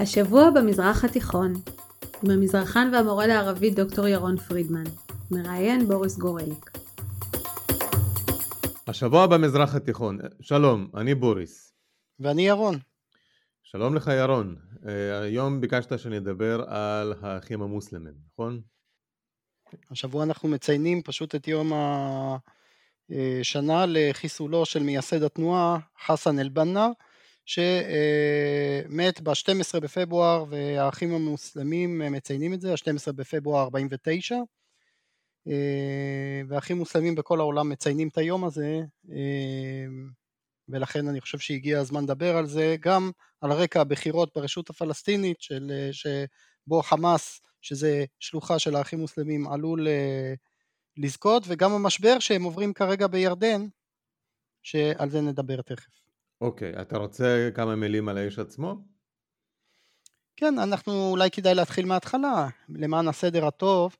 השבוע במזרח התיכון, עם המזרחן והמורה לערבית דוקטור ירון פרידמן, מראיין בוריס גורליק. השבוע במזרח התיכון, שלום, אני בוריס. ואני ירון. שלום לך ירון, אה, היום ביקשת שנדבר על האחים המוסלמים, נכון? השבוע אנחנו מציינים פשוט את יום השנה לחיסולו של מייסד התנועה חסן אל-בנה שמת ב-12 בפברואר והאחים המוסלמים מציינים את זה, ה-12 בפברואר 49 והאחים מוסלמים בכל העולם מציינים את היום הזה ולכן אני חושב שהגיע הזמן לדבר על זה, גם על רקע הבחירות ברשות הפלסטינית של, שבו חמאס, שזה שלוחה של האחים מוסלמים, עלול לזכות, וגם המשבר שהם עוברים כרגע בירדן, שעל זה נדבר תכף. אוקיי, okay, אתה רוצה כמה מילים על האיש עצמו? כן, אנחנו אולי כדאי להתחיל מההתחלה, למען הסדר הטוב.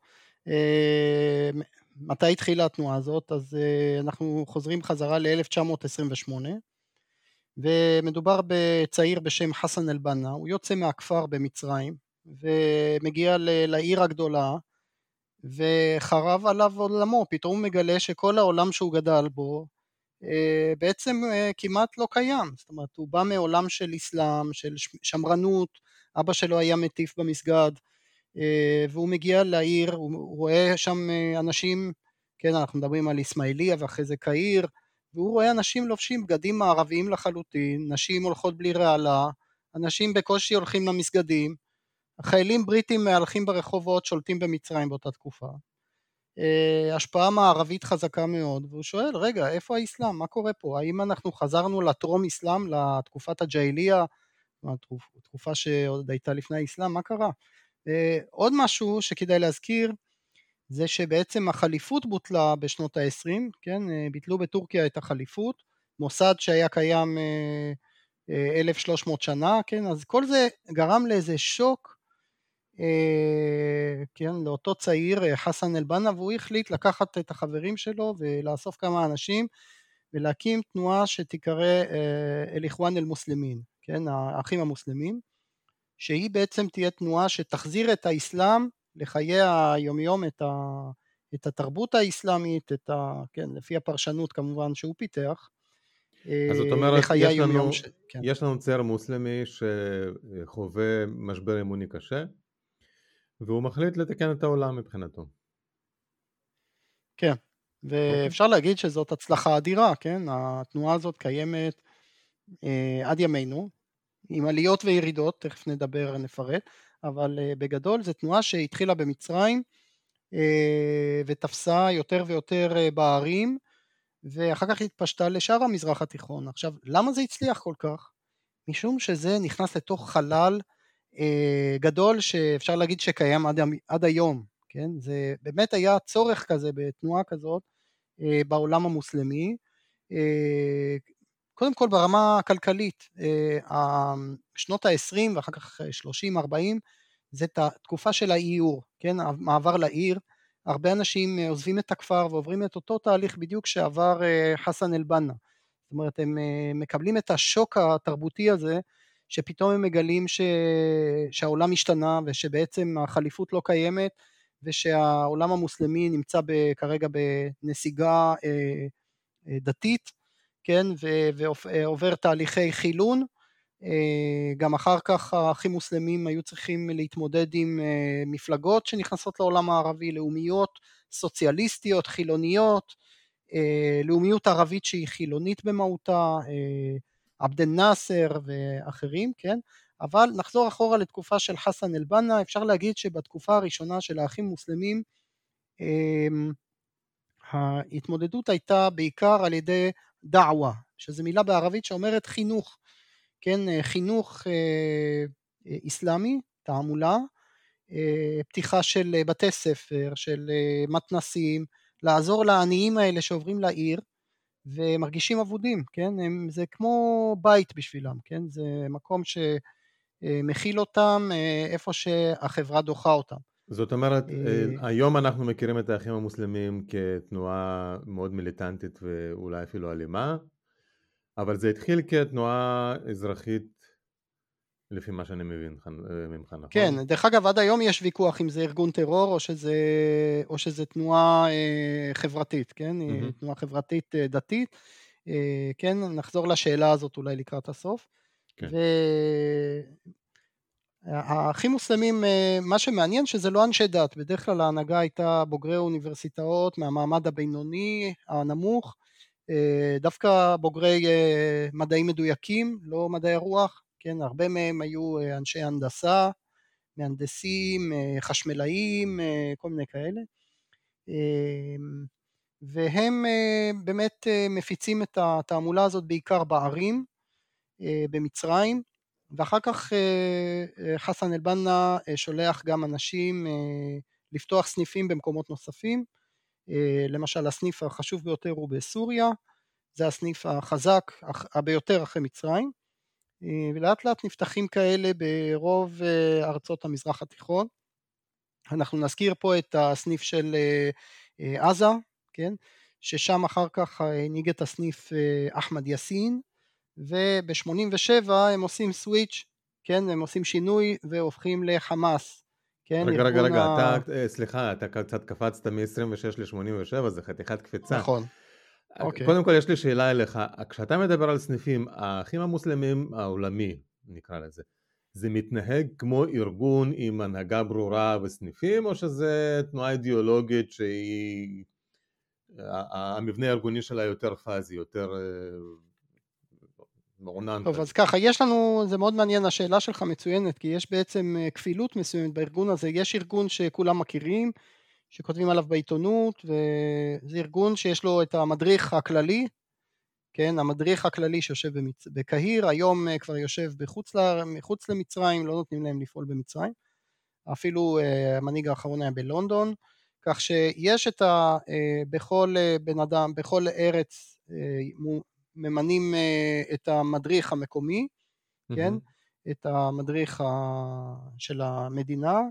אה, מתי התחילה התנועה הזאת? אז אה, אנחנו חוזרים חזרה ל-1928, ומדובר בצעיר בשם חסן אל-בנה, הוא יוצא מהכפר במצרים, ומגיע לעיר הגדולה, וחרב עליו עולמו, פתאום הוא מגלה שכל העולם שהוא גדל בו, בעצם אה, כמעט לא קיים, זאת אומרת הוא בא מעולם של אסלאם, של שמרנות, אבא שלו היה מטיף במסגד אה, והוא מגיע לעיר, הוא רואה שם אנשים, כן אנחנו מדברים על אסמאעיליה ואחרי זה קהיר, והוא רואה אנשים לובשים בגדים מערביים לחלוטין, נשים הולכות בלי רעלה, אנשים בקושי הולכים למסגדים, חיילים בריטים מהלכים ברחובות שולטים במצרים באותה תקופה. אה, השפעה מערבית חזקה מאוד, והוא שואל, רגע, איפה האסלאם? מה קורה פה? האם אנחנו חזרנו לטרום אסלאם, לתקופת הג'איליה, תקופה שעוד הייתה לפני האסלאם, מה קרה? אה, עוד משהו שכדאי להזכיר, זה שבעצם החליפות בוטלה בשנות ה-20, כן, אה, ביטלו בטורקיה את החליפות, מוסד שהיה קיים 1,300 שנה, כן, אז כל זה גרם לאיזה שוק אה, כן, לאותו צעיר אה, חסן אל-בנה והוא החליט לקחת את החברים שלו ולאסוף כמה אנשים ולהקים תנועה שתיקרא אה, אל-איחואן אל-מוסלמין, כן, האחים המוסלמים, שהיא בעצם תהיה תנועה שתחזיר את האסלאם לחיי היומיום, את, ה, את התרבות האסלאמית, את ה, כן, לפי הפרשנות כמובן שהוא פיתח. אז זאת אומרת, יש לנו, ש... כן. יש לנו צייר מוסלמי שחווה משבר אמוני קשה, והוא מחליט לתקן את העולם מבחינתו. כן, ואפשר okay. להגיד שזאת הצלחה אדירה, כן? התנועה הזאת קיימת אה, עד ימינו, עם עליות וירידות, תכף נדבר, נפרט, אבל אה, בגדול זו תנועה שהתחילה במצרים אה, ותפסה יותר ויותר אה, בערים, ואחר כך התפשטה לשאר המזרח התיכון. עכשיו, למה זה הצליח כל כך? משום שזה נכנס לתוך חלל גדול שאפשר להגיד שקיים עד, עד היום, כן? זה באמת היה צורך כזה בתנועה כזאת אה, בעולם המוסלמי. אה, קודם כל ברמה הכלכלית, שנות ה-20 ואחר כך 30-40 זה תקופה של האיור, כן? המעבר לעיר, הרבה אנשים עוזבים את הכפר ועוברים את אותו תהליך בדיוק שעבר חסן אל-בנה. זאת אומרת, הם מקבלים את השוק התרבותי הזה שפתאום הם מגלים ש... שהעולם השתנה ושבעצם החליפות לא קיימת ושהעולם המוסלמי נמצא ב... כרגע בנסיגה אה, אה, דתית, כן, ו... ועובר תהליכי חילון. אה, גם אחר כך האחים מוסלמים היו צריכים להתמודד עם מפלגות שנכנסות לעולם הערבי, לאומיות, סוציאליסטיות, חילוניות, לאומיות ערבית שהיא חילונית במהותה, עבד אל-נאסר ואחרים, כן? אבל נחזור אחורה לתקופה של חסן אל-בנה, אפשר להגיד שבתקופה הראשונה של האחים המוסלמים אמ, ההתמודדות הייתה בעיקר על ידי דעווה, שזו מילה בערבית שאומרת חינוך, כן, חינוך אה, אסלאמי, תעמולה, אה, פתיחה של בתי ספר, של אה, מתנסים, לעזור לעניים האלה שעוברים לעיר, ומרגישים אבודים, כן? הם, זה כמו בית בשבילם, כן? זה מקום שמכיל אותם אה, איפה שהחברה דוחה אותם. זאת אומרת, אה, היום אנחנו מכירים את האחים המוסלמים כתנועה מאוד מיליטנטית ואולי אפילו אלימה, אבל זה התחיל כתנועה אזרחית לפי מה שאני מבין ממך, נכון? כן, דרך אגב, עד היום יש ויכוח אם זה ארגון טרור או שזה, או שזה תנועה חברתית, כן? Mm-hmm. תנועה חברתית דתית. כן, נחזור לשאלה הזאת אולי לקראת הסוף. כן. האחים מוסלמים, אה, מה שמעניין שזה לא אנשי דת, בדרך כלל ההנהגה הייתה בוגרי אוניברסיטאות מהמעמד הבינוני הנמוך, אה, דווקא בוגרי אה, מדעים מדויקים, לא מדעי הרוח, כן, הרבה מהם היו אנשי הנדסה, מהנדסים, חשמלאים, כל מיני כאלה, והם באמת מפיצים את התעמולה הזאת בעיקר בערים במצרים, ואחר כך אה, אה, חסן אל-בנא אה, שולח גם אנשים לפתוח סניפים במקומות נוספים, למשל הסניף החשוב ביותר הוא בסוריה, זה הסניף החזק ביותר אחרי מצרים, ולאט לאט נפתחים כאלה ברוב ארצות המזרח התיכון. אנחנו נזכיר פה את הסניף של עזה, כן, ששם אחר כך הנהיג את הסניף אחמד יאסין, וב-87 הם עושים סוויץ', כן, הם עושים שינוי והופכים לחמאס. כן, רגע, רגע, רגע, ה... אתה, אה, סליחה, אתה קצת קפצת מ-26 ל-87, זה חתיכת קפיצה. נכון. אה, אוקיי. קודם כל יש לי שאלה אליך, כשאתה מדבר על סניפים, האחים המוסלמים העולמי, נקרא לזה, זה מתנהג כמו ארגון עם הנהגה ברורה וסניפים, או שזה תנועה אידיאולוגית שהיא, המבנה הארגוני שלה יותר פאזי, יותר אה, מעונן. טוב, אז ככה, יש לנו, זה מאוד מעניין, השאלה שלך מצוינת, כי יש בעצם אה, כפילות מסוימת בארגון הזה. יש ארגון שכולם מכירים, שכותבים עליו בעיתונות, וזה ארגון שיש לו את המדריך הכללי, כן, המדריך הכללי שיושב במצ... בקהיר, היום אה, כבר יושב בחוץ, ל... מחוץ למצרים, לא נותנים להם לפעול במצרים. אפילו uh, המנהיג האחרון היה בלונדון, כך שיש את ה... Uh, בכל בן אדם, בכל ארץ ממנים אה, את המדריך המקומי, mm-hmm. כן? את המדריך של המדינה, אה,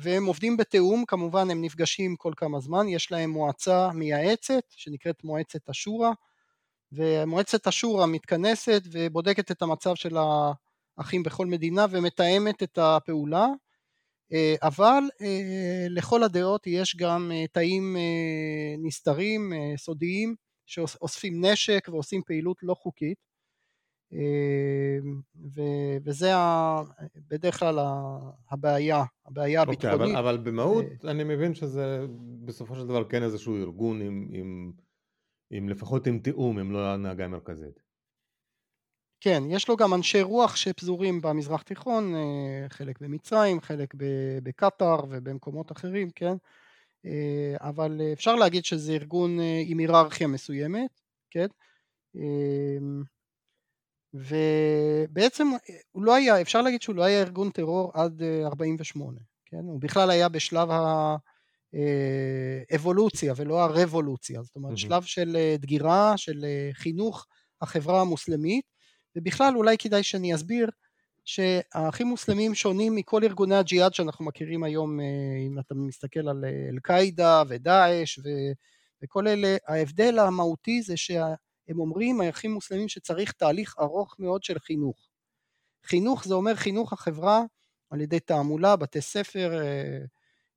והם עובדים בתיאום, כמובן הם נפגשים כל כמה זמן, יש להם מועצה מייעצת שנקראת מועצת השורא, ומועצת השורא מתכנסת ובודקת את המצב של האחים בכל מדינה ומתאמת את הפעולה, אה, אבל לכל הדעות יש גם תאים נסתרים, סודיים, שאוספים נשק ועושים פעילות לא חוקית אמ, וזה בדרך כלל הבעיה, הבעיה okay, אוקיי, הביטחונית. אבל, אבל במהות אה, אני מבין שזה בסופו של דבר כן איזשהו ארגון עם, עם, עם לפחות עם תיאום, אם לא הנהגה מרכזית. כן, יש לו גם אנשי רוח שפזורים במזרח תיכון, אה, חלק במצרים, חלק בקטאר ובמקומות אחרים, כן? אה, אבל אפשר להגיד שזה ארגון אה, עם היררכיה מסוימת, כן? ובעצם הוא לא היה, אפשר להגיד שהוא לא היה ארגון טרור עד 48, אה, כן? הוא בכלל היה בשלב האבולוציה ולא הרבולוציה, זאת אומרת שלב של דגירה, של חינוך החברה המוסלמית, ובכלל אולי כדאי שאני אסביר שהאחים מוסלמים שונים מכל ארגוני הג'יהאד שאנחנו מכירים היום, אה, אם אתה מסתכל על אה, אל-קאעידה ודאעש וכל אלה, ההבדל המהותי זה שהם אומרים, האחים מוסלמים, שצריך תהליך ארוך מאוד של חינוך. חינוך זה אומר חינוך החברה על ידי תעמולה, בתי ספר,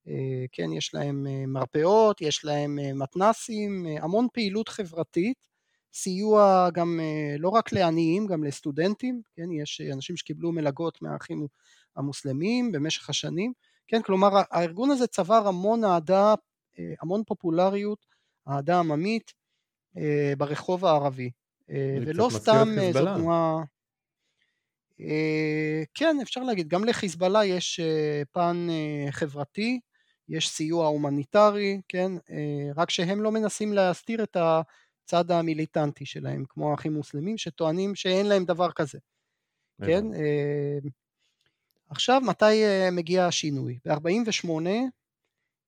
אה, כן, יש להם מרפאות, יש להם מתנסים, המון פעילות חברתית סיוע גם אה, לא רק לעניים, גם לסטודנטים, כן, יש אנשים שקיבלו מלגות מהאחים המוסלמים במשך השנים, כן, כלומר הארגון הזה צבר המון אהדה, אה, המון פופולריות, אהדה עממית אה, ברחוב הערבי, ולא סתם זו תנועה... כן, אפשר להגיד, גם לחיזבאללה יש פן חברתי, יש סיוע הומניטרי, כן, רק שהם לא מנסים להסתיר את. הצד המיליטנטי שלהם, כמו האחים מוסלמים שטוענים שאין להם דבר כזה, כן? אה, עכשיו, מתי אה, מגיע השינוי? ב-48'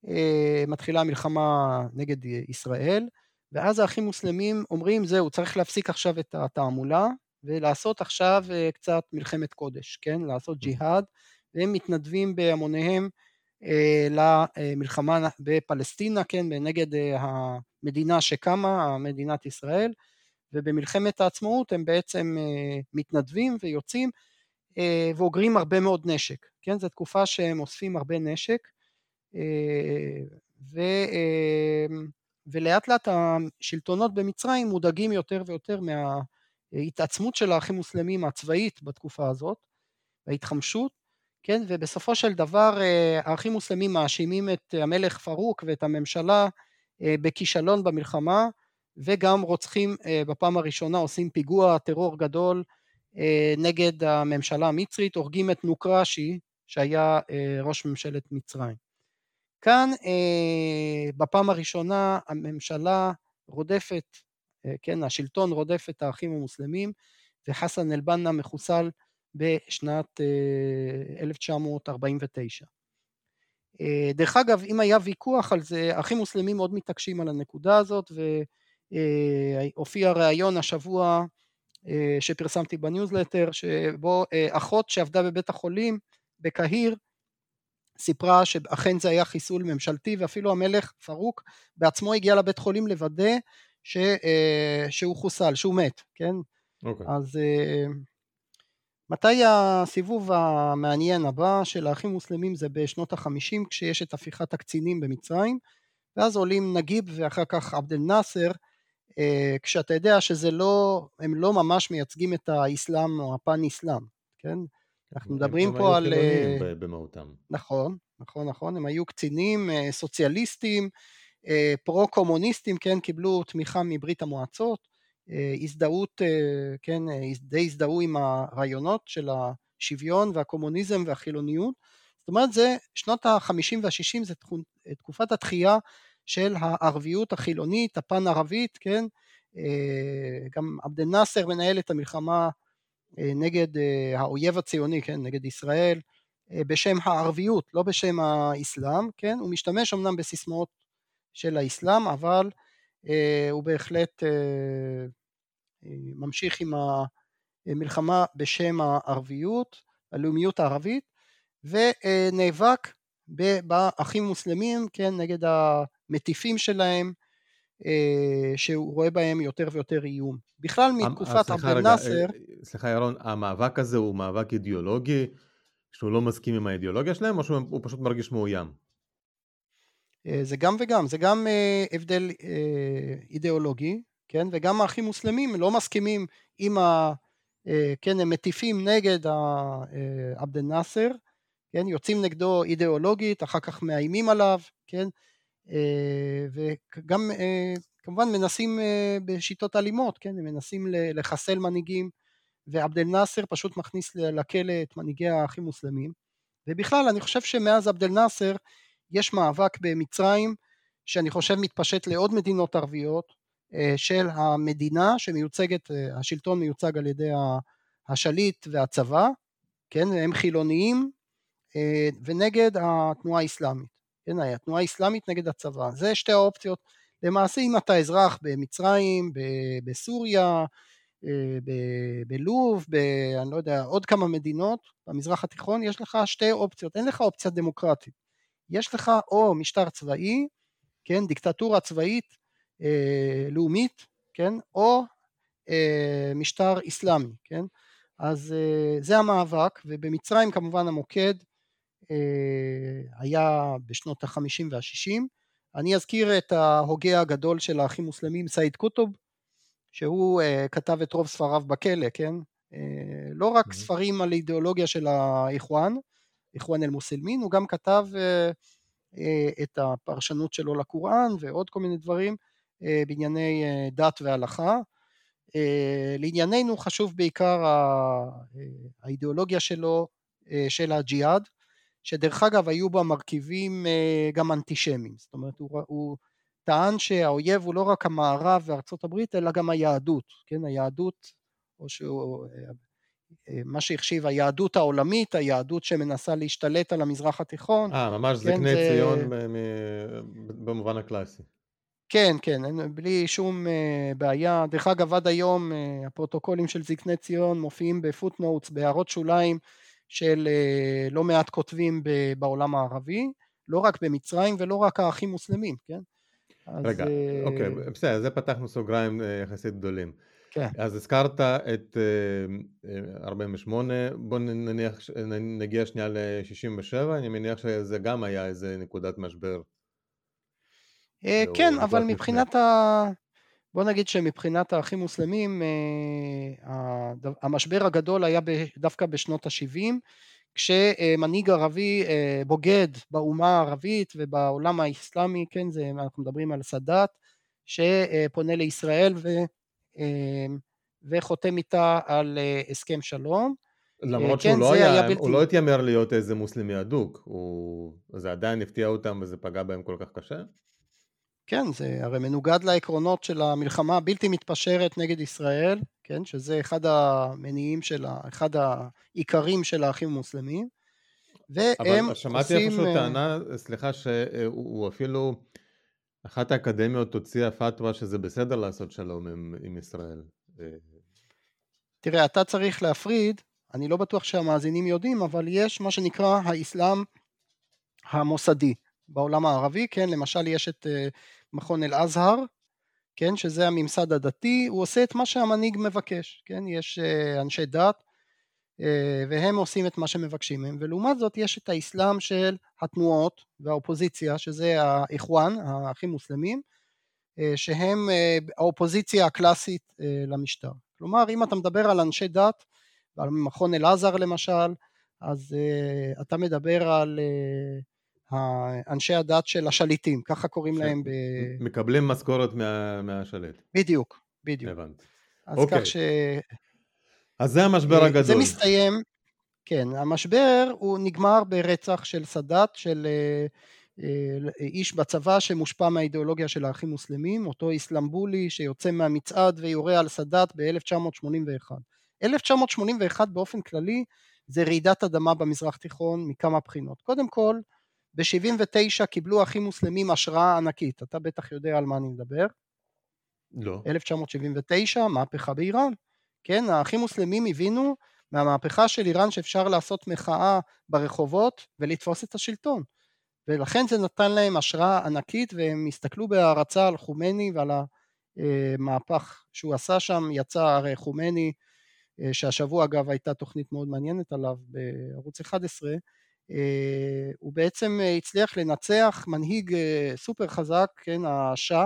אה, מתחילה המלחמה נגד ישראל, ואז האחים מוסלמים אומרים, זהו, צריך להפסיק עכשיו את התעמולה, ולעשות עכשיו קצת מלחמת קודש, כן? לעשות ג'יהאד, והם מתנדבים בהמוניהם למלחמה בפלסטינה, כן? נגד המדינה שקמה, מדינת ישראל, ובמלחמת העצמאות הם בעצם אה, מתנדבים ויוצאים. ואוגרים הרבה מאוד נשק, כן? זו תקופה שהם אוספים הרבה נשק, ו, ולאט לאט השלטונות במצרים מודאגים יותר ויותר מההתעצמות של האחים מוסלמים הצבאית בתקופה הזאת, ההתחמשות, כן, ובסופו של דבר האחים מוסלמים מאשימים את המלך פרוק ואת הממשלה בכישלון במלחמה וגם רוצחים בפעם הראשונה עושים פיגוע טרור גדול נגד הממשלה המצרית, הורגים את נוקרשי שהיה ראש ממשלת מצרים. כאן בפעם הראשונה הממשלה רודפת, כן, השלטון רודף את האחים המוסלמים וחסן אל-בנא מחוסל בשנת 1949. דרך אגב, אם היה ויכוח על זה, האחים מוסלמים מאוד מתעקשים על הנקודה הזאת והופיע ראיון השבוע שפרסמתי בניוזלטר, שבו אחות שעבדה בבית החולים בקהיר סיפרה שאכן זה היה חיסול ממשלתי ואפילו המלך פרוק בעצמו הגיע לבית חולים לוודא ש, שהוא חוסל, שהוא מת, כן? Okay. אוקיי. אז מתי הסיבוב המעניין הבא של האחים מוסלמים זה בשנות החמישים כשיש את הפיכת הקצינים במצרים ואז עולים נגיב ואחר כך עבד אל נאסר כשאתה יודע שזה לא, הם לא ממש מייצגים את האסלאם או הפן אסלאם, כן? אנחנו מדברים פה על... הם היו חילונים במהותם. נכון, נכון, נכון, הם היו קצינים סוציאליסטים, פרו-קומוניסטים, כן, קיבלו תמיכה מברית המועצות, הזדהות, כן, די הזדהו עם הרעיונות של השוויון והקומוניזם והחילוניות, זאת אומרת זה שנות ה-50 וה-60 זה תקופת התחייה של הערביות החילונית, הפן ערבית, כן, גם עבד אל נאסר מנהל את המלחמה נגד האויב הציוני, כן, נגד ישראל, בשם הערביות, לא בשם האסלאם, כן, הוא משתמש אמנם בסיסמאות של האסלאם, אבל הוא בהחלט ממשיך עם המלחמה בשם הערביות, הלאומיות הערבית, ונאבק באחים מוסלמים, כן, נגד המטיפים שלהם, שהוא רואה בהם יותר ויותר איום. בכלל מתקופת עבד אל-נאצר... סליחה ירון, המאבק הזה הוא מאבק אידיאולוגי, שהוא לא מסכים עם האידיאולוגיה שלהם, או שהוא פשוט מרגיש מאוים? זה גם וגם, זה גם הבדל אידיאולוגי, כן, וגם האחים מוסלמים לא מסכימים עם ה... כן, הם מטיפים נגד עבד אל-נאצר, כן, יוצאים נגדו אידיאולוגית, אחר כך מאיימים עליו, כן, וגם כמובן מנסים בשיטות אלימות, כן, הם מנסים לחסל מנהיגים, ועבד אל-נאצר פשוט מכניס לכלא את מנהיגי האחים מוסלמים, ובכלל אני חושב שמאז עבד אל-נאצר יש מאבק במצרים שאני חושב מתפשט לעוד מדינות ערביות של המדינה שמיוצגת, השלטון מיוצג על ידי השליט והצבא, כן, הם חילוניים ונגד התנועה האסלאמית, כן, התנועה האסלאמית נגד הצבא, זה שתי האופציות, למעשה אם אתה אזרח במצרים, בסוריה, בלוב, ב... אני לא יודע, עוד כמה מדינות במזרח התיכון, יש לך שתי אופציות, אין לך אופציה דמוקרטית, יש לך או משטר צבאי, כן, דיקטטורה צבאית אה, לאומית, כן, או אה, משטר אסלאמי, כן, אז אה, זה המאבק, ובמצרים כמובן המוקד אה, היה בשנות החמישים והשישים, אני אזכיר את ההוגה הגדול של האחים מוסלמים, סעיד קוטוב, שהוא uh, כתב את רוב ספריו בכלא, כן? Uh, לא רק mm-hmm. ספרים על אידיאולוגיה של האיחואן, איחואן אל-מוסלמין, הוא גם כתב את הפרשנות שלו לקוראן ועוד כל מיני דברים בענייני דת והלכה. לענייננו חשוב בעיקר האידיאולוגיה שלו, של הג'יהאד, שדרך אגב היו בה מרכיבים uh, גם אנטישמיים, זאת אומרת הוא, הוא טען שהאויב הוא לא רק המערב וארצות הברית אלא גם היהדות, כן, היהדות, או שהוא, מה שהחשיב היהדות העולמית, היהדות שמנסה להשתלט על המזרח התיכון. אה, ממש כן, זקני זה... ציון במובן הקלאסי. כן, כן, בלי שום בעיה. דרך אגב, עד היום הפרוטוקולים של זקני ציון מופיעים בפוטנוטס, בהערות שוליים של לא מעט כותבים בעולם הערבי, לא רק במצרים ולא רק האחים מוסלמים, כן? רגע, אז... אוקיי, בסדר, זה פתחנו סוגריים יחסית גדולים. כן. אז הזכרת את 48, בוא נניח, נגיע שנייה ל-67, אני מניח שזה גם היה איזה נקודת משבר. כן, אבל מבחינת ה... בוא נגיד שמבחינת האחים מוסלמים, המשבר הגדול היה דווקא בשנות ה-70, כשמנהיג ערבי בוגד באומה הערבית ובעולם האסלאמי, כן, זה, אנחנו מדברים על סאדאת, שפונה לישראל ו, וחותם איתה על הסכם שלום. למרות כן, שהוא לא, היה, היה בלתי... הוא לא התיימר להיות איזה מוסלמי אדוק, הוא... זה עדיין הפתיע אותם וזה פגע בהם כל כך קשה? כן, זה הרי מנוגד לעקרונות של המלחמה הבלתי מתפשרת נגד ישראל, כן, שזה אחד המניעים של, אחד העיקרים של האחים המוסלמים, והם אבל עושים... שמעתי איפשהו אה, טענה, סליחה, שהוא אפילו, אחת האקדמיות הוציאה פתווה שזה בסדר לעשות שלום עם, עם ישראל. אה, תראה, אתה צריך להפריד, אני לא בטוח שהמאזינים יודעים, אבל יש מה שנקרא האסלאם המוסדי. בעולם הערבי, כן, למשל יש את אה, מכון אל-אזהר, כן, שזה הממסד הדתי, הוא עושה את מה שהמנהיג מבקש, כן, יש אה, אנשי דת אה, והם עושים את מה שמבקשים מהם, ולעומת זאת יש את האסלאם של התנועות והאופוזיציה, שזה האיחואן, האחים מוסלמים, שהם האופוזיציה הקלאסית למשטר. כלומר, אם אתה מדבר על אנשי דת, על מכון אל-עזר למשל, אז אתה מדבר על אנשי הדת של השליטים, ככה קוראים להם ב... מקבלים משכורת מה, מהשליט. בדיוק, בדיוק. הבנתי. אז אוקיי. כך ש... אז זה המשבר אה, הגדול. זה מסתיים, כן, המשבר הוא נגמר ברצח של סאדאת, של אה, אה, איש בצבא שמושפע מהאידיאולוגיה של האחים מוסלמים, אותו איסלמבולי שיוצא מהמצעד ויורה על סאדאת ב-1981. 1981 באופן כללי זה רעידת אדמה במזרח תיכון מכמה בחינות. קודם כל, ב-79 קיבלו אחים מוסלמים השראה ענקית, אתה בטח יודע על מה אני מדבר. לא. 1979, מהפכה באיראן. כן, האחים מוסלמים הבינו מהמהפכה של איראן שאפשר לעשות מחאה ברחובות ולתפוס את השלטון. ולכן זה נתן להם השראה ענקית והם הסתכלו בהערצה על חומני ועל המהפך שהוא עשה שם, יצא הרי חומני, אה, שהשבוע אגב הייתה תוכנית מאוד מעניינת עליו בערוץ 11, אה, הוא בעצם אה, הצליח לנצח מנהיג אה, סופר חזק, כן, השאה,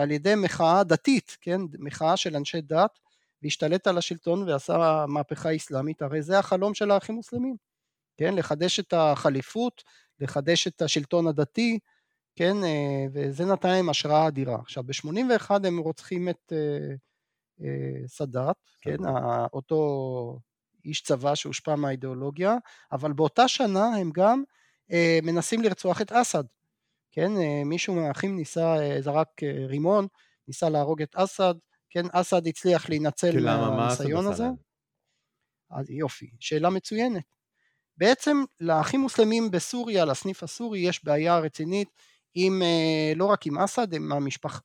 על ידי מחאה דתית, כן, מחאה של אנשי דת, והשתלט על השלטון ועשה מהפכה אסלאמית, הרי זה החלום של האחים מוסלמים, כן, לחדש את החליפות, לחדש את השלטון הדתי, כן, וזה נתן להם השראה אדירה. עכשיו, ב-81 הם רוצחים את סאדאת, כן, אותו איש צבא שהושפע מהאידיאולוגיה, אבל באותה שנה הם גם אה, מנסים לרצוח את אסד, כן, אה, מישהו מהאחים ניסה, אה, זרק אה, רימון, ניסה להרוג את אסד, כן, אסד הצליח להינצל מהניסיון הזה. אז יופי, שאלה מצוינת. בעצם לאחים מוסלמים בסוריה, לסניף הסורי, יש בעיה רצינית עם, אה, לא רק עם אסד, עם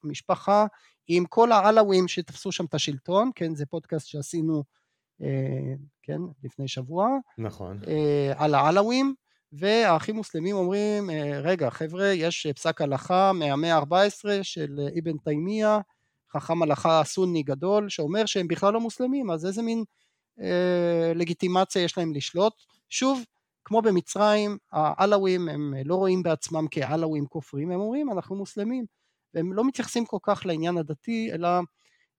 המשפחה, עם כל העלווים שתפסו שם את השלטון, כן, זה פודקאסט שעשינו כן, לפני שבוע. נכון. אה, על העלווים, והאחים מוסלמים אומרים, אה, רגע חבר'ה, יש פסק הלכה מהמאה ה-14 של אבן תימיה, חכם הלכה סוני גדול, שאומר שהם בכלל לא מוסלמים, אז איזה מין אה, לגיטימציה יש להם לשלוט? שוב, כמו במצרים, העלווים הם לא רואים בעצמם כעלווים כופרים, הם אומרים אנחנו מוסלמים, והם לא מתייחסים כל כך לעניין הדתי, אלא אה,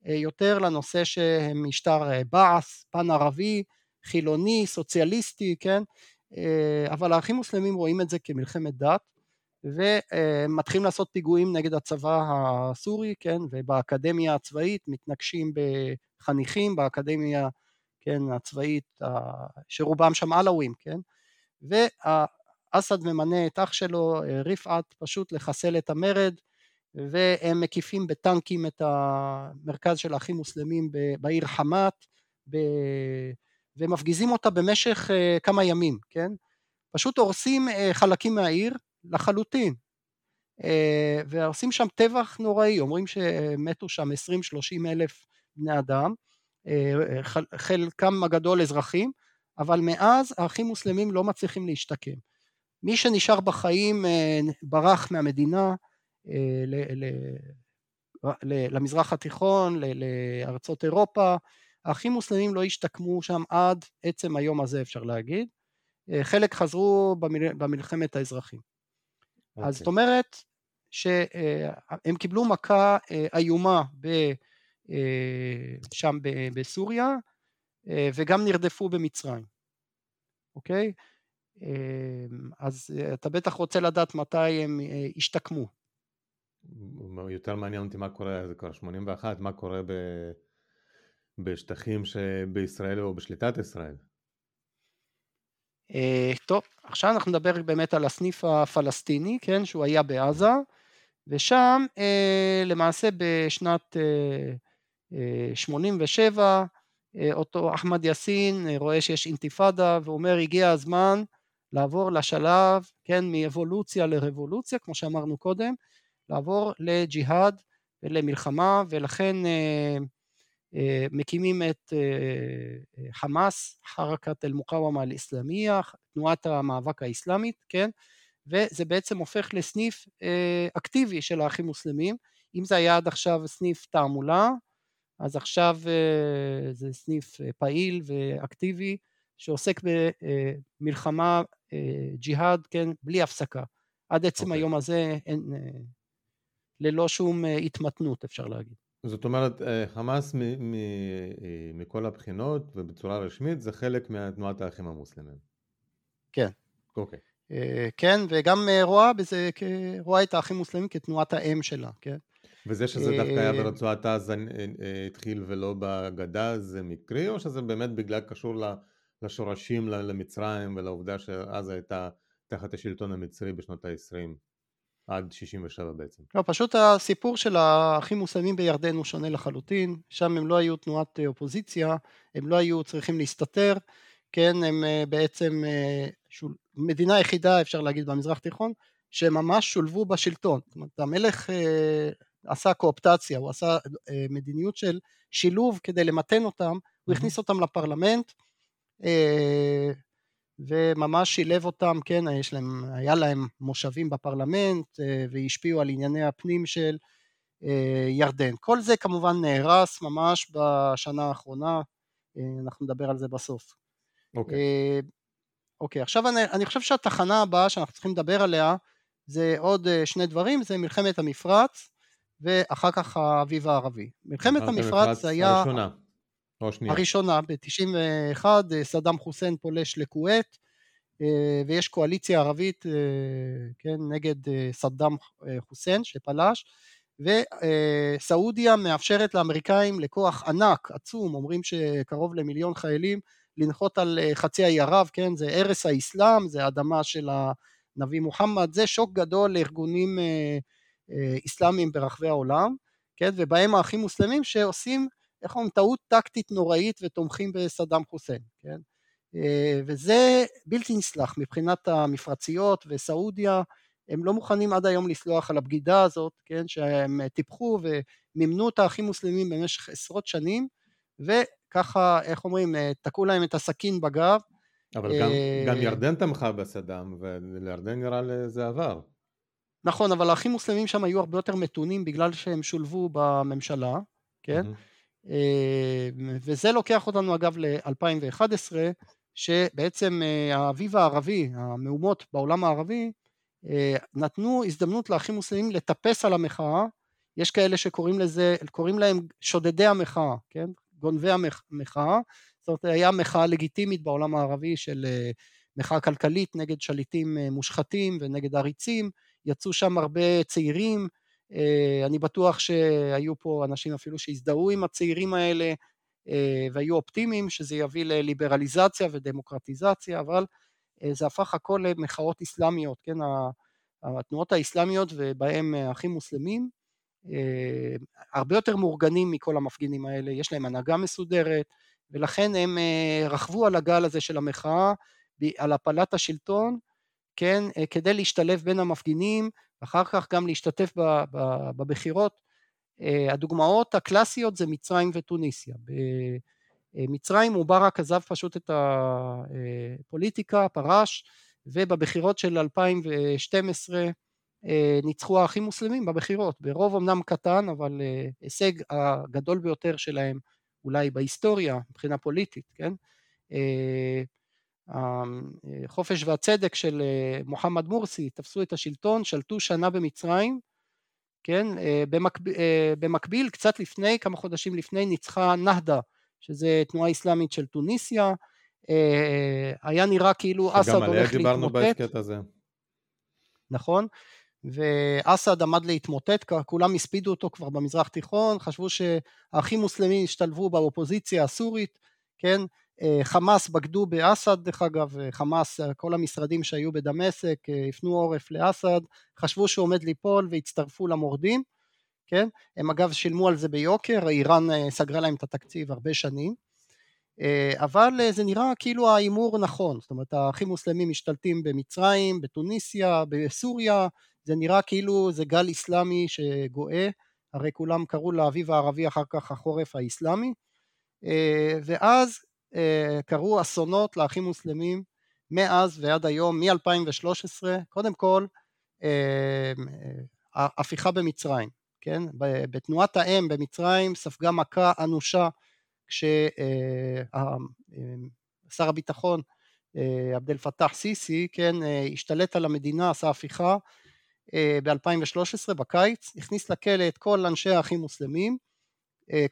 יותר לנושא שהם משטר אה, בעס, פן ערבי, חילוני, סוציאליסטי, כן? אה, אבל האחים מוסלמים רואים את זה כמלחמת דת ומתחילים לעשות פיגועים נגד הצבא הסורי, כן? ובאקדמיה הצבאית מתנגשים בחניכים באקדמיה, כן, הצבאית, שרובם שם עלווים, כן? ואסד ממנה את אח שלו, ריפעת, פשוט לחסל את המרד והם מקיפים בטנקים את המרכז של האחים מוסלמים בעיר חמת ומפגיזים אותה במשך אה, כמה ימים, כן? פשוט הורסים אה, חלקים מהעיר לחלוטין אה, והורסים שם טבח נוראי, אומרים שמתו שם 20-30 אלף בני אדם, חלקם הגדול אזרחים, אבל מאז האחים מוסלמים לא מצליחים להשתקם. מי שנשאר בחיים ברח מהמדינה, אה, למזרח התיכון, לארצות אירופה, האחים מוסלמים לא השתקמו שם עד עצם היום הזה אפשר להגיד, חלק חזרו במלחמת האזרחים. Okay. אז אוקיי. זאת אומרת שהם קיבלו מכה איומה שם בסוריה וגם נרדפו במצרים, אוקיי? אז אתה בטח רוצה לדעת מתי הם השתקמו. יותר מעניין אותי מה קורה, זה כבר 81, מה קורה ב... בשטחים שבישראל או בשליטת ישראל. Uh, טוב, עכשיו אנחנו נדבר באמת על הסניף הפלסטיני, כן, שהוא היה בעזה, ושם uh, למעשה בשנת uh, uh, 87, uh, אותו אחמד יאסין רואה שיש אינתיפאדה ואומר הגיע הזמן לעבור לשלב, כן, מאבולוציה לרבולוציה, כמו שאמרנו קודם, לעבור לג'יהאד ולמלחמה, ולכן uh, אה, מקימים את אה, אה, חמאס, חרקת אל-מוקאומה אל-אסלאמיה, תנועת המאבק האסלאמית, כן? וזה בעצם הופך לסניף אקטיבי של האחים מוסלמים. אם זה היה עד עכשיו סניף תעמולה, אז עכשיו זה סניף פעיל ואקטיבי שעוסק במלחמה ג'יהאד, כן, בלי הפסקה. עד עצם okay. אוקיי. היום הזה אין, ללא שום התמתנות אפשר להגיד. זאת אומרת, אה, חמאס אה, מכל הבחינות ובצורה רשמית זה חלק מתנועת האחים המוסלמים. כן. אוקיי. אה, כן, וגם רואה בזה, רואה את האחים המוסלמים כתנועת האם שלה, כן. וזה שזה דווקא היה ברצועת עזה התחיל ולא בגדה זה מקרי, או שזה באמת בגלל קשור לשורשים למצרים ולעובדה שעזה הייתה תחת השלטון המצרי בשנות ה-20? עד 67 בעצם. לא, פשוט הסיפור של האחים מוסלמים בירדן הוא שונה לחלוטין, שם הם לא היו תנועת אה, אופוזיציה, הם לא היו צריכים להסתתר, כן, הם אה, בעצם אה, שול... מדינה יחידה אפשר להגיד במזרח התיכון, שממש שולבו בשלטון, זאת אומרת המלך עשה קואפטציה, הוא עשה מדיניות של שילוב כדי למתן אותם, הוא הכניס אותם לפרלמנט, וממש שילב אותם, כן, יש להם, היה להם מושבים בפרלמנט אה, והשפיעו על ענייני הפנים של אה, ירדן. כל זה כמובן נהרס ממש בשנה האחרונה, אה, אנחנו נדבר על זה בסוף. אוקיי. Okay. אוקיי, okay, עכשיו אני, אני חושב שהתחנה הבאה שאנחנו צריכים לדבר עליה זה עוד שני דברים, זה מלחמת המפרץ ואחר כך האביב הערבי. מלחמת המפרץ זה היה... הראשונה. או שנייה. הראשונה, ב-91 אה, סדאם חוסיין פולש לכווית אה, ויש קואליציה ערבית אה, כן, נגד סדאם חוסיין שפלש וסעודיה מאפשרת לאמריקאים לכוח ענק, עצום, אומרים שקרוב למיליון חיילים לנחות על חצי האי ערב, כן, זה ערש האסלאם, זה אדמה של הנביא מוחמד, זה שוק גדול לארגונים אסלאמיים ברחבי העולם, כן, ובהם האחים מוסלמים שעושים איך אומרים, טעות טקטית נוראית ותומכים בסדאם חוסיין, כן? אה, וזה בלתי נסלח מבחינת המפרציות וסעודיה, הם לא מוכנים עד היום לסלוח על הבגידה הזאת, כן, שהם טיפחו ומימנו את האחים מוסלמים במשך עשרות שנים, וככה, איך אומרים, אה, תקעו להם את הסכין בגב. אבל גם, אה, גם ירדן תמכה בסדאם, ולירדן נראה לזה עבר. נכון, אבל האחים מוסלמים שם היו הרבה יותר מתונים בגלל שהם שולבו בממשלה, כן? Mm-hmm. אה, וזה לוקח אותנו אגב ל-2011 שבעצם אה, האביב הערבי, המהומות בעולם הערבי אה, נתנו הזדמנות לאחים מוסלמים לטפס על המחאה, יש כאלה שקוראים לזה, קוראים להם שודדי המחאה, כן? גונבי המחאה, זאת אומרת היה מחאה לגיטימית בעולם הערבי של מחאה כלכלית נגד שליטים מושחתים ונגד עריצים, יצאו שם הרבה צעירים אה, אני בטוח שהיו פה אנשים אפילו שהזדהו עם הצעירים האלה אה, והיו אופטימיים שזה יביא לליברליזציה ודמוקרטיזציה, אבל אה, זה הפך הכל למחאות אסלאמיות, כן, התנועות האסלאמיות ובהם אחים מוסלמים, הרבה יותר מאורגנים מכל המפגינים האלה, יש להם הנהגה מסודרת, ולכן הם רכבו על הגל הזה של המחאה, על הפלת השלטון, כן, כדי להשתלב בין המפגינים אחר כך גם להשתתף בבחירות. אה, הדוגמאות הקלאסיות זה מצרים וטוניסיה. במצרים מובארק עזב פשוט את הפוליטיקה, פרש, ובבחירות של 2012 ניצחו האחים מוסלמים בבחירות, ברוב אמנם קטן, אבל הישג הגדול ביותר שלהם אולי בהיסטוריה מבחינה פוליטית, כן? החופש והצדק של מוחמד מורסי תפסו את השלטון, שלטו שנה במצרים, כן? במקביל, במקביל קצת לפני, כמה חודשים לפני, ניצחה נהדה, שזה תנועה אסלאמית של טוניסיה, היה נראה כאילו אסד הולך להתמוטט. שגם עליה דיברנו בהסכת הזה. נכון, ואסד עמד להתמוטט, כולם הספידו אותו כבר במזרח תיכון, חשבו שהאחים מוסלמים השתלבו באופוזיציה הסורית, כן, חמאס בגדו באסד דרך אגב, חמאס, כל המשרדים שהיו בדמשק הפנו עורף לאסד, חשבו שהוא עומד ליפול והצטרפו למורדים, כן, הם אגב שילמו על זה ביוקר, איראן סגרה להם את התקציב הרבה שנים, אבל זה נראה כאילו ההימור נכון, זאת אומרת האחים מוסלמים משתלטים במצרים, בתוניסיה, בסוריה, זה נראה כאילו זה גל אסלאמי שגואה, הרי כולם קראו לאביב הערבי אחר כך החורף האסלאמי, ואז קרו אסונות לאחים מוסלמים מאז ועד היום, מ-2013, קודם כל הפיכה במצרים, כן? בתנועת האם במצרים ספגה מכה אנושה כששר הביטחון עבד אל פתאח סיסי, כן, השתלט על המדינה, עשה הפיכה ב-2013 בקיץ, הכניס לכלא את כל אנשי האחים מוסלמים,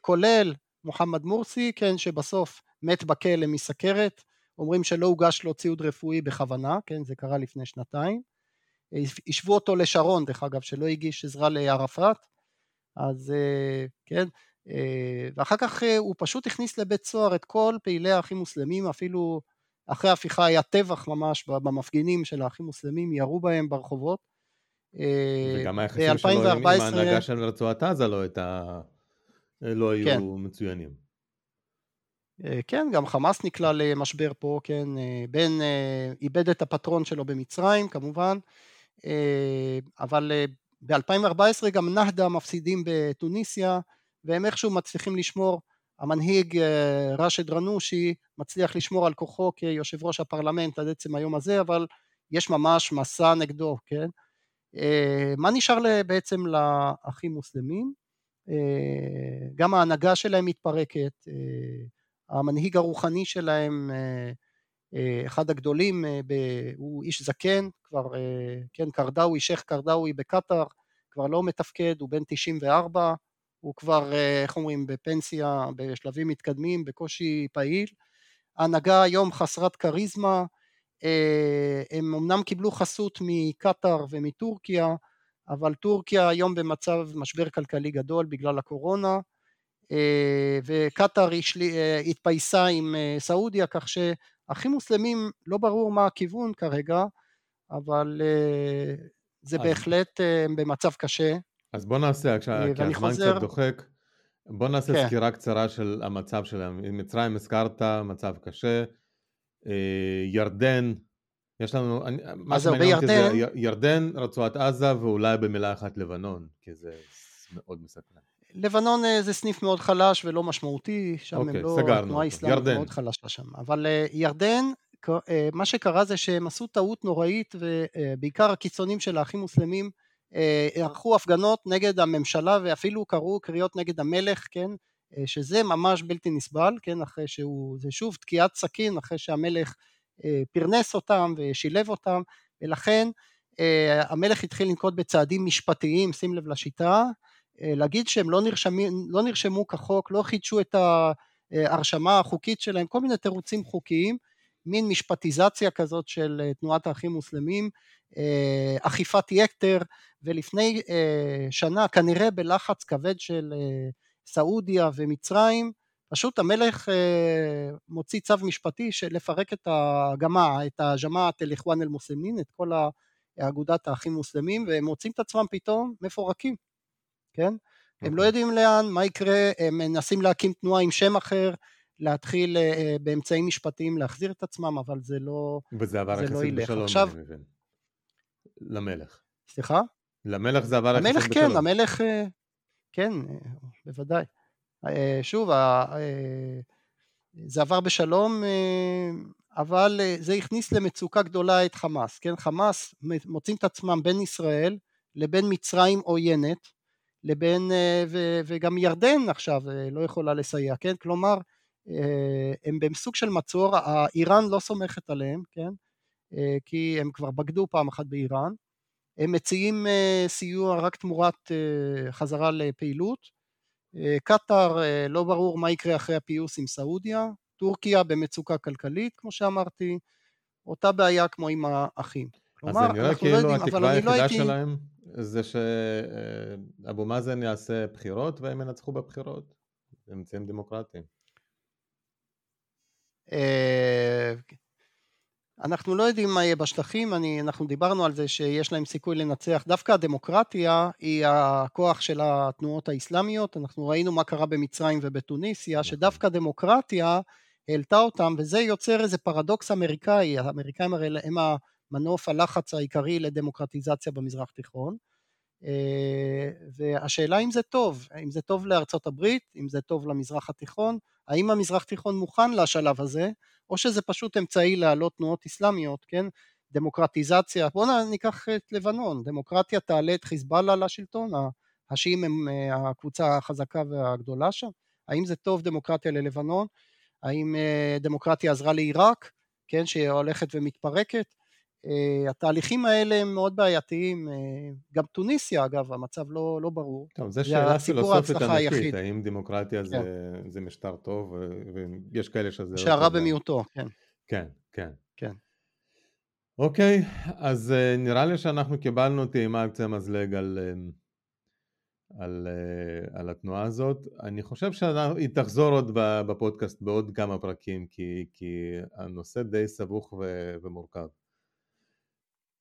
כולל מוחמד מורסי, כן, שבסוף מת בכלא מסכרת, אומרים שלא הוגש לו ציוד רפואי בכוונה, כן, זה קרה לפני שנתיים, השוו אותו לשרון דרך אגב, שלא הגיש עזרה לערפאת, אז כן, ואחר כך הוא פשוט הכניס לבית סוהר את כל פעילי האחים מוסלמים, אפילו אחרי ההפיכה היה טבח ממש במפגינים של האחים מוסלמים, ירו בהם ברחובות. וגם היחסים שלו עם ההנהגה של רצועת עזה לא הייתה, לא היו כן. מצוינים. כן, גם חמאס נקלע למשבר פה, כן, בן איבד את הפטרון שלו במצרים כמובן, אבל ב-2014 גם נהדה מפסידים בתוניסיה, והם איכשהו מצליחים לשמור, המנהיג ראשד רנושי מצליח לשמור על כוחו כיושב ראש הפרלמנט עד עצם היום הזה, אבל יש ממש מסע נגדו, כן? מה נשאר בעצם לאחים מוסלמים? גם ההנהגה שלהם מתפרקת, המנהיג הרוחני שלהם, אחד הגדולים, הוא איש זקן, כבר, כן, קרדאווי, שייח' קרדאווי בקטאר, כבר לא מתפקד, הוא בן 94, הוא כבר, איך אומרים, בפנסיה, בשלבים מתקדמים, בקושי פעיל. ההנהגה היום חסרת כריזמה, הם אמנם קיבלו חסות מקטאר ומטורקיה, אבל טורקיה היום במצב משבר כלכלי גדול בגלל הקורונה, וקטאר התפייסה עם סעודיה, כך שהאחים מוסלמים לא ברור מה הכיוון כרגע, אבל זה אז... בהחלט במצב קשה. אז בוא נעשה, כי הזמן חוזר... קצת דוחק, בוא נעשה כן. סקירה קצרה של המצב שלהם. עם מצרים הזכרת, מצב קשה, ירדן, יש לנו, מה שמעניין אותי זה ירדן, רצועת עזה ואולי במילה אחת לבנון, כי זה מאוד מסקרן. לבנון זה סניף מאוד חלש ולא משמעותי, שם אוקיי, הם לא, סגרנו. התנועה האסלאמית מאוד חלשה שם, אבל ירדן, מה שקרה זה שהם עשו טעות נוראית ובעיקר הקיצונים של האחים מוסלמים ערכו הפגנות נגד הממשלה ואפילו קראו קריאות נגד המלך, כן, שזה ממש בלתי נסבל, כן, אחרי שהוא, זה שוב תקיעת סכין אחרי שהמלך פרנס אותם ושילב אותם, ולכן המלך התחיל לנקוט בצעדים משפטיים, שים לב לשיטה, להגיד שהם לא, נרשמים, לא נרשמו כחוק, לא חידשו את ההרשמה החוקית שלהם, כל מיני תירוצים חוקיים, מין משפטיזציה כזאת של תנועת האחים מוסלמים, אכיפת יקטר, ולפני שנה כנראה בלחץ כבד של סעודיה ומצרים, פשוט המלך מוציא צו משפטי של לפרק את הגמע, את הג'מאעת אל-איחואן אל-מוסלמין, את כל אגודת האחים מוסלמים, והם מוצאים את עצמם פתאום מפורקים. כן? Okay. הם לא אוקיי. יודעים לאן, מה יקרה, הם מנסים להקים תנועה עם שם אחר, להתחיל uh, באמצעים משפטיים להחזיר את עצמם, אבל זה לא וזה עבר יחסית לא בשלום, עכשיו... אני מבין. למלך. סליחה? למלך זה עבר בשלום. כן, המלך, uh, כן, בוודאי. שוב, זה עבר בשלום, אבל זה הכניס למצוקה גדולה את חמאס, כן? חמאס מוצאים את עצמם בין ישראל לבין מצרים עוינת, לבין, אה, ו, וגם ירדן עכשיו אה, לא יכולה לסייע, כן? כלומר, הם בסוג של מצור, איראן לא סומכת עליהם, כן? כי הם כבר בגדו פעם אחת באיראן, הם מציעים סיוע רק תמורת חזרה לפעילות, קטאר, לא ברור מה יקרה אחרי הפיוס עם סעודיה, טורקיה במצוקה כלכלית, כמו שאמרתי, אותה בעיה כמו עם האחים. אז זה נראה לא כאילו לא התקווה לא היחידה לא הייתי... שלהם זה שאבו מאזן יעשה בחירות והם ינצחו בבחירות. אמצעים דמוקרטיים. אה, אנחנו לא יודעים מה יהיה בשטחים, אני, אנחנו דיברנו על זה שיש להם סיכוי לנצח, דווקא הדמוקרטיה היא הכוח של התנועות האסלאמיות, אנחנו ראינו מה קרה במצרים ובתוניסיה, נכון. שדווקא דמוקרטיה העלתה אותם, וזה יוצר איזה פרדוקס אמריקאי, האמריקאים הרי הם המנוף הלחץ העיקרי לדמוקרטיזציה במזרח תיכון, אה, והשאלה אם זה טוב, אם זה טוב לארצות הברית, אם זה טוב למזרח התיכון, האם המזרח תיכון מוכן לשלב הזה, או שזה פשוט אמצעי להעלות תנועות אסלאמיות, כן? דמוקרטיזציה, בואו ניקח את לבנון, דמוקרטיה תעלה את חיזבאללה לשלטון, השיעים הם אה, הקבוצה החזקה והגדולה שם, האם זה טוב דמוקרטיה ללבנון, האם אה, דמוקרטיה עזרה לעיראק, כן, שהולכת ומתפרקת, Uh, התהליכים האלה הם מאוד בעייתיים, uh, גם טוניסיה אגב, המצב לא, לא ברור. טוב, זו שאלה פילוסופית ענקית, האם דמוקרטיה כן. זה, זה משטר טוב, ויש כאלה שזה... שהרע במיעוטו, כן. כן, כן. כן. אוקיי, אז נראה לי שאנחנו קיבלנו טעימה על קצה מזלג על, על, על התנועה הזאת. אני חושב שהיא תחזור עוד בפודקאסט בעוד כמה פרקים, כי, כי הנושא די סבוך ו, ומורכב.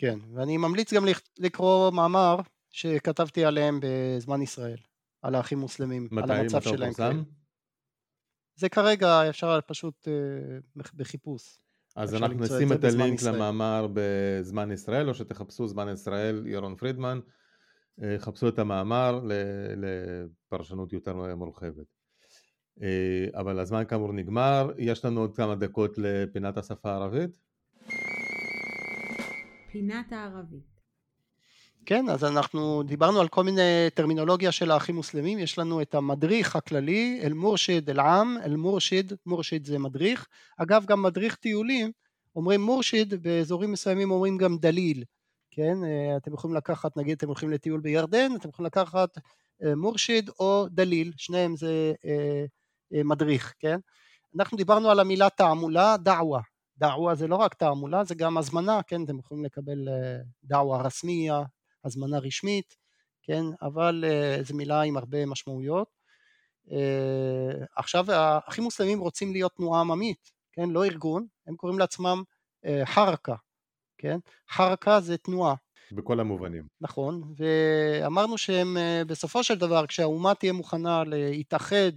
כן, ואני ממליץ גם לקרוא מאמר שכתבתי עליהם בזמן ישראל, על האחים מוסלמים, מתי, על המצב מתי שלהם. מתי פורסם? זה כרגע אפשר פשוט uh, בחיפוש. אז אנחנו נשים את הלינק ישראל. למאמר בזמן ישראל, או שתחפשו זמן ישראל, ירון פרידמן, אה, חפשו את המאמר לפרשנות יותר מורחבת. אה, אבל הזמן כאמור נגמר, יש לנו עוד כמה דקות לפינת השפה הערבית. פינת הערבית. כן, אז אנחנו דיברנו על כל מיני טרמינולוגיה של האחים מוסלמים, יש לנו את המדריך הכללי, אל מורשיד אל עם, אל מורשיד, מורשיד זה מדריך, אגב גם מדריך טיולים, אומרים מורשיד, באזורים מסוימים אומרים גם דליל, כן, אה, אתם יכולים לקחת, נגיד אתם הולכים לטיול בירדן, אתם יכולים לקחת אה, מורשיד או דליל, שניהם זה אה, מדריך, כן, אנחנו דיברנו על המילה תעמולה, דעווה, דעווה זה לא רק תעמולה, זה גם הזמנה, כן, אתם יכולים לקבל אה, דעווה רסמיה, הזמנה רשמית, כן, אבל אה, זו מילה עם הרבה משמעויות. אה, עכשיו האחים מוסלמים רוצים להיות תנועה עממית, כן, לא ארגון, הם קוראים לעצמם חרקה, כן, חרקה זה תנועה. בכל המובנים. נכון, ואמרנו שהם בסופו של דבר כשהאומה תהיה מוכנה להתאחד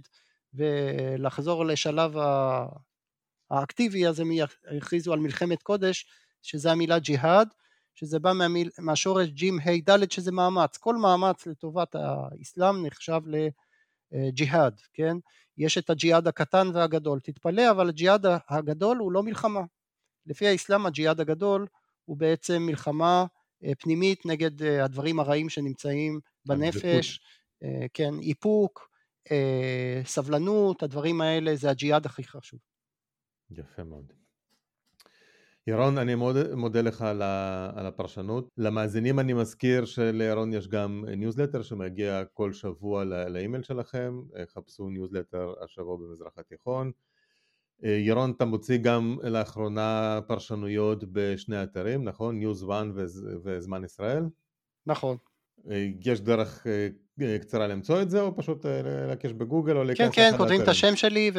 ולחזור לשלב האקטיבי אז הם הכריזו על מלחמת קודש שזה המילה ג'יהאד שזה בא מהמיל, מהשורש ג'ים ה' ד' שזה מאמץ. כל מאמץ לטובת האסלאם נחשב לג'יהאד כן? יש את הג'יהאד הקטן והגדול. תתפלא אבל הג'יהאד הגדול הוא לא מלחמה. לפי האסלאם הג'יהאד הגדול הוא בעצם מלחמה אה, פנימית נגד אה, הדברים הרעים שנמצאים בנפש אה, כן איפוק סבלנות הדברים האלה זה הג'יהאד הכי חשוב יפה מאוד. ירון, אני מאוד מודה לך על הפרשנות. למאזינים אני מזכיר שלירון יש גם ניוזלטר שמגיע כל שבוע לאימייל שלכם, חפשו ניוזלטר השבוע במזרח התיכון. ירון, אתה מוציא גם לאחרונה פרשנויות בשני אתרים, נכון? ניוז 1 וזמן ישראל? נכון. יש דרך אה, קצרה למצוא את זה, או פשוט אה, להקיש בגוגל, או להיכנס... כן, כן, כותבים את השם שלי,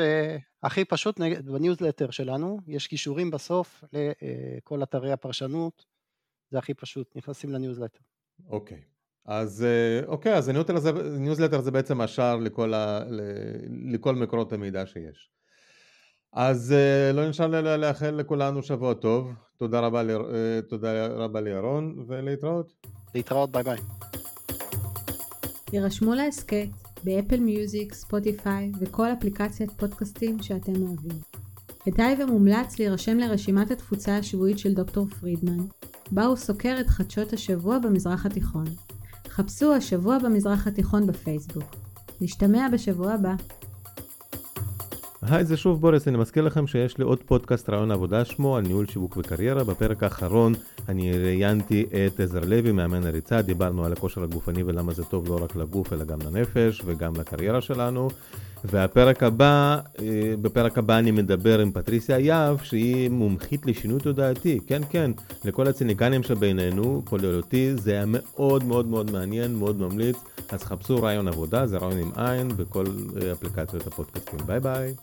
והכי פשוט בניוזלטר שלנו, יש קישורים בסוף לכל אתרי הפרשנות, זה הכי פשוט, נכנסים לניוזלטר. אוקיי. אז אוקיי, אז הניוזלטר זה, בעצם השער לכל, ה, לכל מקורות המידע שיש. אז לא נשאר לאחל לכולנו שבוע טוב, תודה רבה, תודה רבה לירון ולהתראות. להתראות, ביי ביי. הירשמו להסכת באפל מיוזיק, ספוטיפיי וכל אפליקציית פודקאסטים שאתם אוהבים. כדאי ומומלץ להירשם לרשימת התפוצה השבועית של דוקטור פרידמן, בה הוא סוקר את חדשות השבוע במזרח התיכון. חפשו השבוע במזרח התיכון בפייסבוק. נשתמע בשבוע הבא. היי, זה שוב בוריס, אני מזכיר לכם שיש לי עוד פודקאסט רעיון עבודה שמו על ניהול שיווק וקריירה. בפרק האחרון אני ראיינתי את עזר לוי, מאמן הריצה, דיברנו על הכושר הגופני ולמה זה טוב לא רק לגוף אלא גם לנפש וגם לקריירה שלנו. והפרק הבא, אה, בפרק הבא אני מדבר עם פטריסיה יהב, שהיא מומחית לשינוי תודעתי. כן, כן, לכל הציניקנים שבינינו, כולל אותי, זה היה מאוד מאוד מאוד מעניין, מאוד ממליץ. אז חפשו רעיון עבודה, זה רעיון עם עין, בכל אה, אפליקציות הפודקאסטים. ביי ביי.